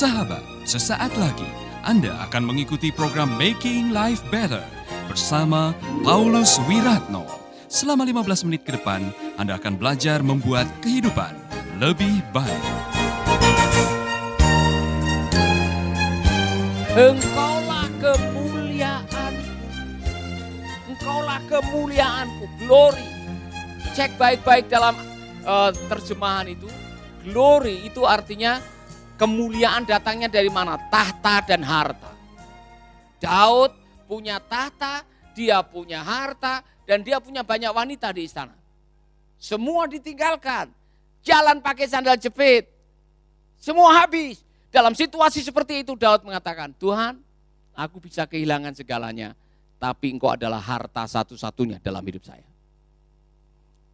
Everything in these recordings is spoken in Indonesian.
Sahabat, sesaat lagi Anda akan mengikuti program Making Life Better bersama Paulus Wiratno. Selama 15 menit ke depan, Anda akan belajar membuat kehidupan lebih baik. Engkaulah kemuliaan. Engkaulah kemuliaanku, glory. Cek baik-baik dalam uh, terjemahan itu. Glory itu artinya kemuliaan datangnya dari mana? Tahta dan harta. Daud punya tahta, dia punya harta, dan dia punya banyak wanita di istana. Semua ditinggalkan. Jalan pakai sandal jepit. Semua habis. Dalam situasi seperti itu Daud mengatakan, Tuhan aku bisa kehilangan segalanya, tapi engkau adalah harta satu-satunya dalam hidup saya.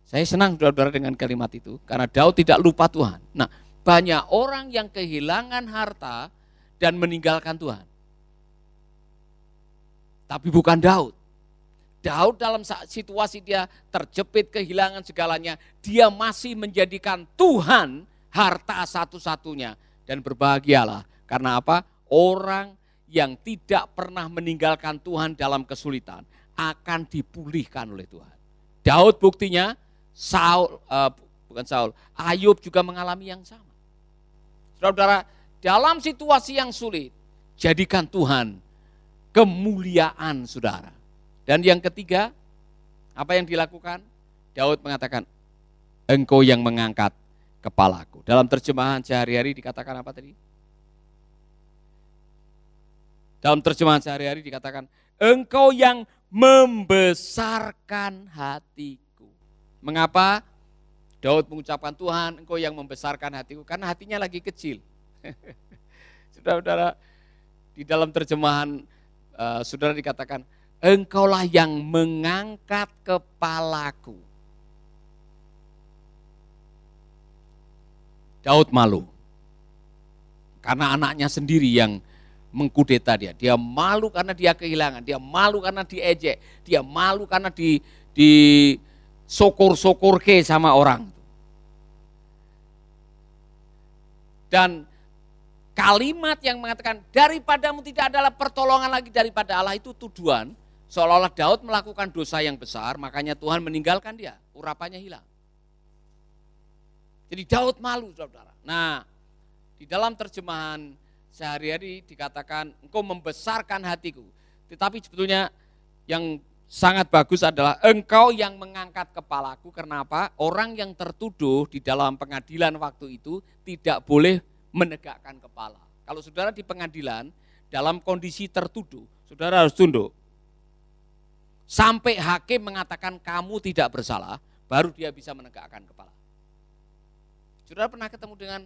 Saya senang saudara-saudara dengan kalimat itu, karena Daud tidak lupa Tuhan. Nah banyak orang yang kehilangan harta dan meninggalkan Tuhan. Tapi bukan Daud. Daud dalam situasi dia terjepit kehilangan segalanya, dia masih menjadikan Tuhan harta satu-satunya dan berbahagialah. Karena apa? Orang yang tidak pernah meninggalkan Tuhan dalam kesulitan akan dipulihkan oleh Tuhan. Daud buktinya, Saul, uh, bukan Saul, Ayub juga mengalami yang sama. Saudara-saudara, dalam situasi yang sulit, jadikan Tuhan kemuliaan saudara. Dan yang ketiga, apa yang dilakukan? Daud mengatakan, engkau yang mengangkat kepalaku. Dalam terjemahan sehari-hari dikatakan apa tadi? Dalam terjemahan sehari-hari dikatakan, engkau yang membesarkan hatiku. Mengapa? Daud mengucapkan Tuhan, engkau yang membesarkan hatiku. Karena hatinya lagi kecil. Saudara-saudara, di dalam terjemahan uh, saudara dikatakan, engkaulah yang mengangkat kepalaku. Daud malu. Karena anaknya sendiri yang mengkudeta dia. Dia malu karena dia kehilangan, dia malu karena diejek, dia malu karena di di sokor-sokor ke sama orang. Dan kalimat yang mengatakan daripadamu tidak adalah pertolongan lagi daripada Allah itu tuduhan seolah-olah Daud melakukan dosa yang besar makanya Tuhan meninggalkan dia, urapannya hilang. Jadi Daud malu saudara. Nah di dalam terjemahan sehari-hari dikatakan engkau membesarkan hatiku. Tetapi sebetulnya yang sangat bagus adalah engkau yang mengangkat kepalaku. Kenapa? Orang yang tertuduh di dalam pengadilan waktu itu tidak boleh menegakkan kepala. Kalau saudara di pengadilan dalam kondisi tertuduh, saudara harus tunduk. Sampai hakim mengatakan kamu tidak bersalah, baru dia bisa menegakkan kepala. Saudara pernah ketemu dengan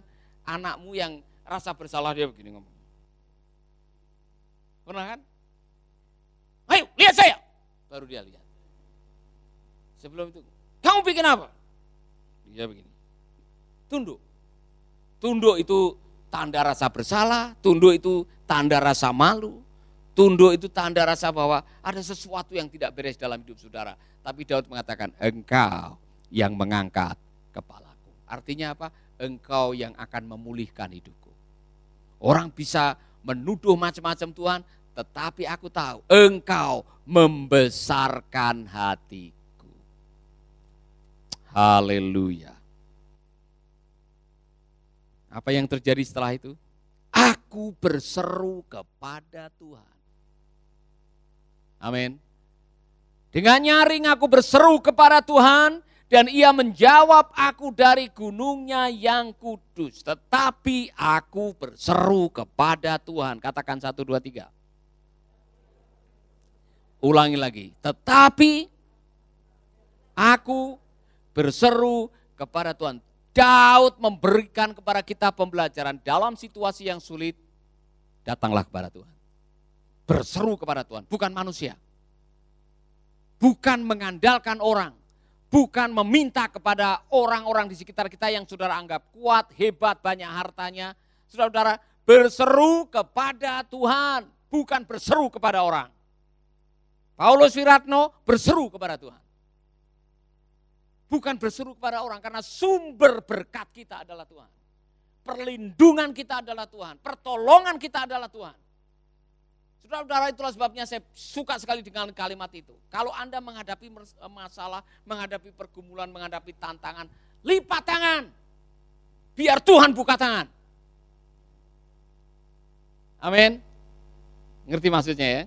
anakmu yang rasa bersalah dia begini ngomong. Pernah kan? Ayo lihat saya. Baru dia lihat. Sebelum itu, kamu bikin apa? Dia begini. Tunduk. Tunduk itu tanda rasa bersalah, tunduk itu tanda rasa malu, tunduk itu tanda rasa bahwa ada sesuatu yang tidak beres dalam hidup saudara. Tapi Daud mengatakan, engkau yang mengangkat kepala. Artinya apa? Engkau yang akan memulihkan hidupku. Orang bisa menuduh macam-macam Tuhan, tetapi aku tahu engkau membesarkan hatiku. Haleluya. Apa yang terjadi setelah itu? Aku berseru kepada Tuhan. Amin. Dengan nyaring aku berseru kepada Tuhan dan ia menjawab aku dari gunungnya yang kudus. Tetapi aku berseru kepada Tuhan. Katakan satu, dua, tiga. Ulangi lagi. Tetapi aku berseru kepada Tuhan. Daud memberikan kepada kita pembelajaran dalam situasi yang sulit. Datanglah kepada Tuhan. Berseru kepada Tuhan, bukan manusia. Bukan mengandalkan orang bukan meminta kepada orang-orang di sekitar kita yang saudara anggap kuat, hebat, banyak hartanya. Saudara-saudara berseru kepada Tuhan, bukan berseru kepada orang. Paulus Wiratno berseru kepada Tuhan. Bukan berseru kepada orang karena sumber berkat kita adalah Tuhan. perlindungan kita adalah Tuhan, pertolongan kita adalah Tuhan. Saudara-saudara itulah sebabnya saya suka sekali dengan kalimat itu. Kalau Anda menghadapi masalah, menghadapi pergumulan, menghadapi tantangan, lipat tangan. Biar Tuhan buka tangan. Amin. Ngerti maksudnya ya?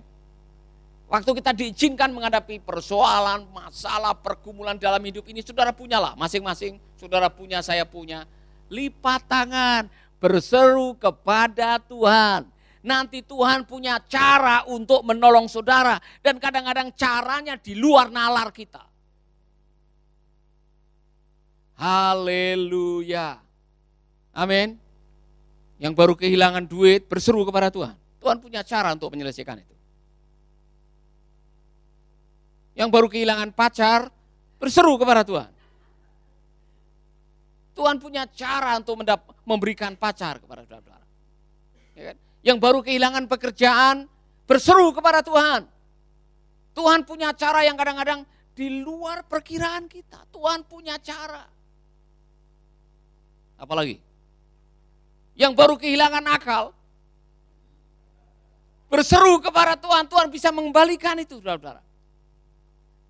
Waktu kita diizinkan menghadapi persoalan, masalah, pergumulan dalam hidup ini, saudara punyalah masing-masing, saudara punya, saya punya. Lipat tangan, berseru kepada Tuhan nanti Tuhan punya cara untuk menolong saudara. Dan kadang-kadang caranya di luar nalar kita. Haleluya. Amin. Yang baru kehilangan duit berseru kepada Tuhan. Tuhan punya cara untuk menyelesaikan itu. Yang baru kehilangan pacar berseru kepada Tuhan. Tuhan punya cara untuk memberikan pacar kepada saudara. Ya kan? yang baru kehilangan pekerjaan berseru kepada Tuhan. Tuhan punya cara yang kadang-kadang di luar perkiraan kita. Tuhan punya cara. Apalagi? Yang baru kehilangan akal berseru kepada Tuhan, Tuhan bisa mengembalikan itu, saudara-saudara.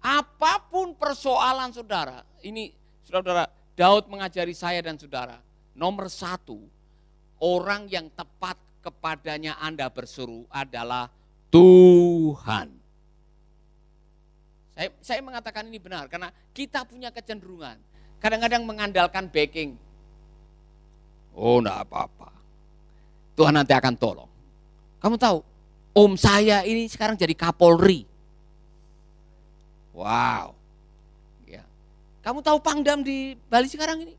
Apa pun persoalan saudara, ini saudara-saudara, Daud mengajari saya dan saudara, nomor satu, orang yang tepat kepadanya Anda berseru adalah Tuhan. Saya, saya mengatakan ini benar karena kita punya kecenderungan. Kadang-kadang mengandalkan backing. Oh enggak apa-apa. Tuhan nanti akan tolong. Kamu tahu, om saya ini sekarang jadi Kapolri. Wow. Ya. Kamu tahu Pangdam di Bali sekarang ini?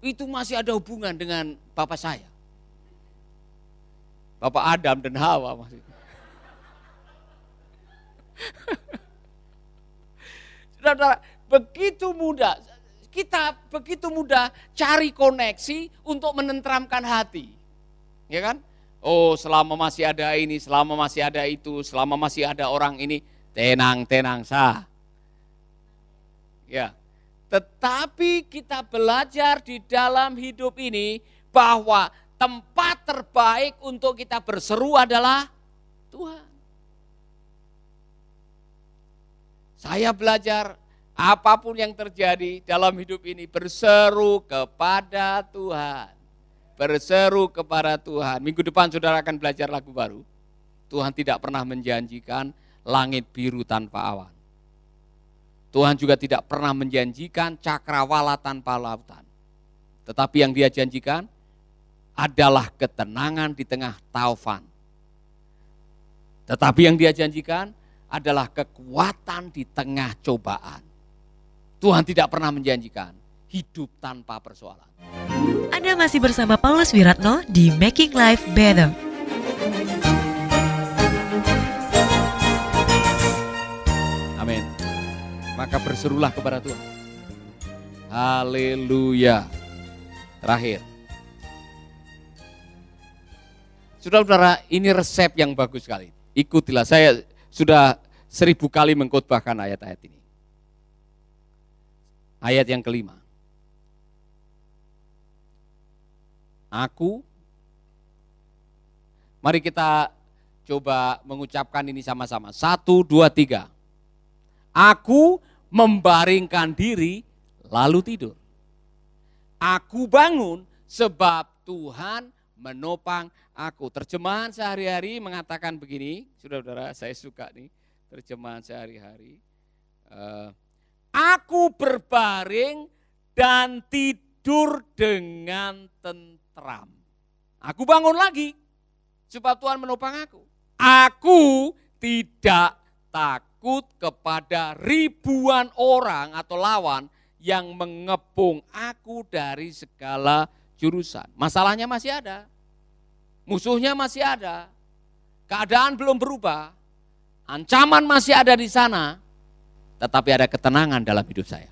Itu masih ada hubungan dengan bapak saya. Bapak Adam dan Hawa maksudnya. Saudara, begitu mudah, kita begitu mudah cari koneksi untuk menentramkan hati. Ya kan? Oh selama masih ada ini, selama masih ada itu, selama masih ada orang ini, tenang-tenang sah. Ya, tetapi kita belajar di dalam hidup ini bahwa tempat terbaik untuk kita berseru adalah Tuhan. Saya belajar apa pun yang terjadi dalam hidup ini berseru kepada Tuhan. Berseru kepada Tuhan. Minggu depan saudara akan belajar lagu baru. Tuhan tidak pernah menjanjikan langit biru tanpa awan. Tuhan juga tidak pernah menjanjikan cakrawala tanpa lautan. Tetapi yang dia janjikan, adalah ketenangan di tengah taufan. Tetapi yang dia janjikan adalah kekuatan di tengah cobaan. Tuhan tidak pernah menjanjikan hidup tanpa persoalan. Anda masih bersama Paulus Wiratno di Making Life Better. Maka berserulah kepada Tuhan. Haleluya. Terakhir, Saudara-saudara, ini resep yang bagus sekali. Ikutilah, saya sudah seribu kali mengkhotbahkan ayat-ayat ini. Ayat yang kelima. Aku, mari kita coba mengucapkan ini sama-sama. Satu, dua, tiga. Aku membaringkan diri lalu tidur. Aku bangun sebab Tuhan menopang aku. Terjemahan sehari-hari mengatakan begini, saudara-saudara saya suka nih terjemahan sehari-hari. Uh, aku berbaring dan tidur dengan tentram. Aku bangun lagi, sebab Tuhan menopang aku. Aku tidak takut kepada ribuan orang atau lawan yang mengepung aku dari segala jurusan. Masalahnya masih ada. Musuhnya masih ada. Keadaan belum berubah. Ancaman masih ada di sana. Tetapi ada ketenangan dalam hidup saya.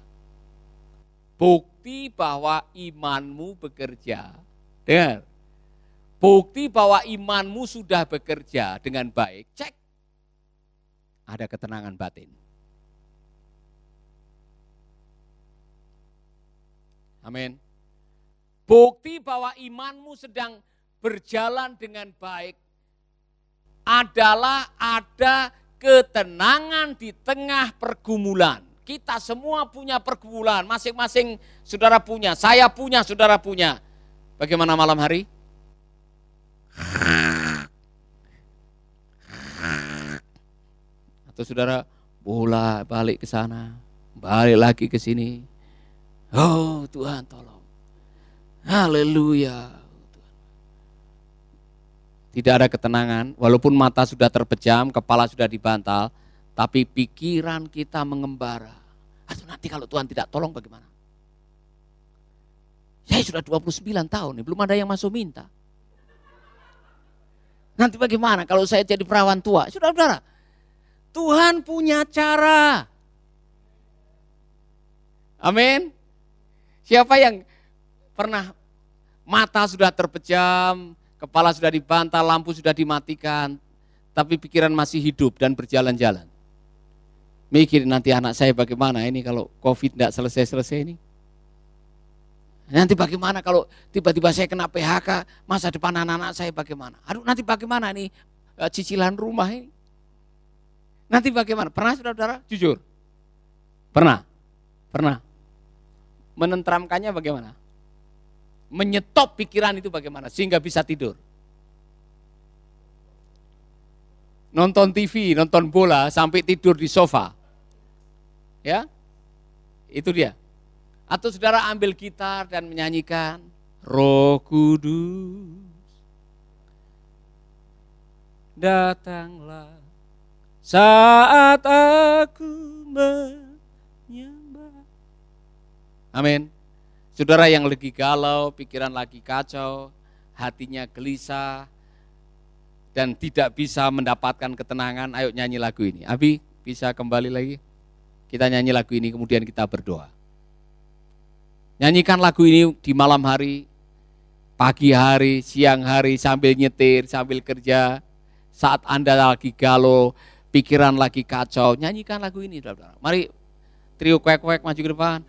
Bukti bahwa imanmu bekerja. Dengar. Bukti bahwa imanmu sudah bekerja dengan baik. Cek. Ada ketenangan batin. Amin. Bukti bahwa imanmu sedang berjalan dengan baik adalah ada ketenangan di tengah pergumulan. Kita semua punya pergumulan, masing-masing saudara punya, saya punya, saudara punya. Bagaimana malam hari? Atau saudara bola balik ke sana, balik lagi ke sini. Oh Tuhan tolong. Haleluya. Tidak ada ketenangan, walaupun mata sudah terpejam, kepala sudah dibantal, tapi pikiran kita mengembara. Atau nanti kalau Tuhan tidak tolong bagaimana? Saya sudah 29 tahun, belum ada yang masuk minta. Nanti bagaimana kalau saya jadi perawan tua? Saudara-saudara, Tuhan punya cara. Amin. Siapa yang pernah mata sudah terpejam, kepala sudah dibantal, lampu sudah dimatikan, tapi pikiran masih hidup dan berjalan-jalan. Mikir nanti anak saya bagaimana ini kalau COVID tidak selesai-selesai ini. Nanti bagaimana kalau tiba-tiba saya kena PHK, masa depan anak-anak saya bagaimana? Aduh nanti bagaimana nih eh, cicilan rumah ini? Nanti bagaimana? Pernah saudara-saudara? Jujur. Pernah? Pernah. Menentramkannya bagaimana? Menyetop pikiran itu bagaimana? Sehingga bisa tidur. Nonton TV, nonton bola, sampai tidur di sofa. Ya, itu dia. Atau saudara ambil gitar dan menyanyikan Roh Kudus datanglah saat aku menyembah. Amin. Saudara yang lagi galau, pikiran lagi kacau, hatinya gelisah, dan tidak bisa mendapatkan ketenangan, ayo nyanyi lagu ini. Abi, bisa kembali lagi? Kita nyanyi lagu ini, kemudian kita berdoa. Nyanyikan lagu ini di malam hari, pagi hari, siang hari, sambil nyetir, sambil kerja. Saat Anda lagi galau, pikiran lagi kacau, nyanyikan lagu ini. Saudara. Mari trio kuek-kuek maju ke depan.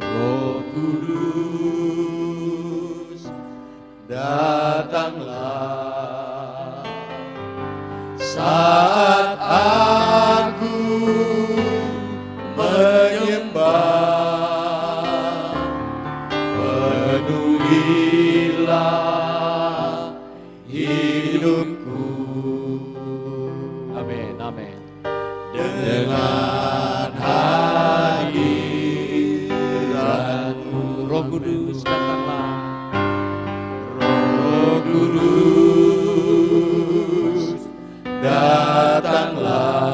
Roh Kudus datanglah. Saat datanglah.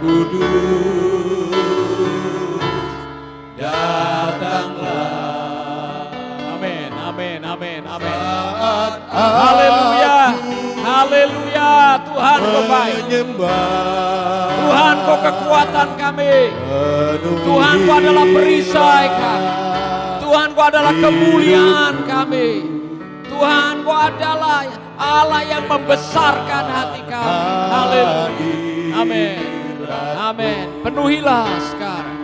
Kudus, datanglah. Amin, amin, amin, amin. Haleluya, haleluya. Tuhan kau baik. Tuhan kau kekuatan kami. Tuhan kau adalah perisai kami. Tuhan kau adalah kemuliaan kami. Tuhan kau adalah Allah yang membesarkan hati kami. Haleluya. Amin. Amin. Penuhilah sekarang.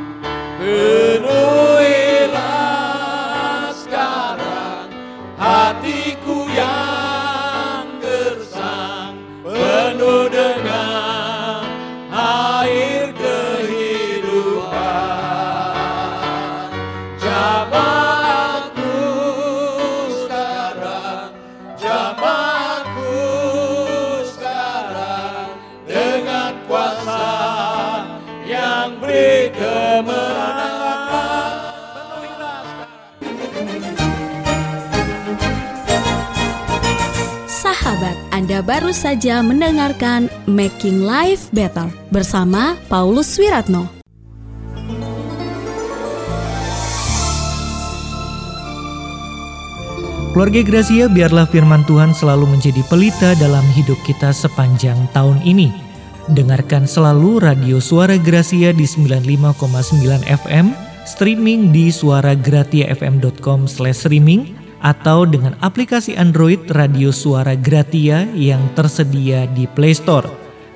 Penuhi Sahabat, Anda baru saja mendengarkan Making Life Better bersama Paulus Wiratno. Keluarga Gracia, biarlah firman Tuhan selalu menjadi pelita dalam hidup kita sepanjang tahun ini Dengarkan selalu radio Suara Gracia di 95,9 FM, streaming di suaragratiafm.com streaming atau dengan aplikasi Android Radio Suara Gratia yang tersedia di Play Store.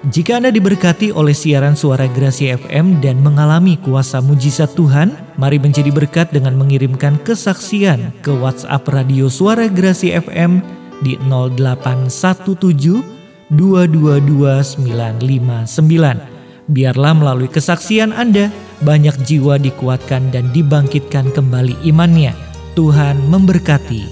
Jika Anda diberkati oleh siaran suara Gracia FM dan mengalami kuasa mujizat Tuhan, mari menjadi berkat dengan mengirimkan kesaksian ke WhatsApp Radio Suara Gracia FM di 0817 222959. Biarlah melalui kesaksian Anda, banyak jiwa dikuatkan dan dibangkitkan kembali imannya. Tuhan memberkati.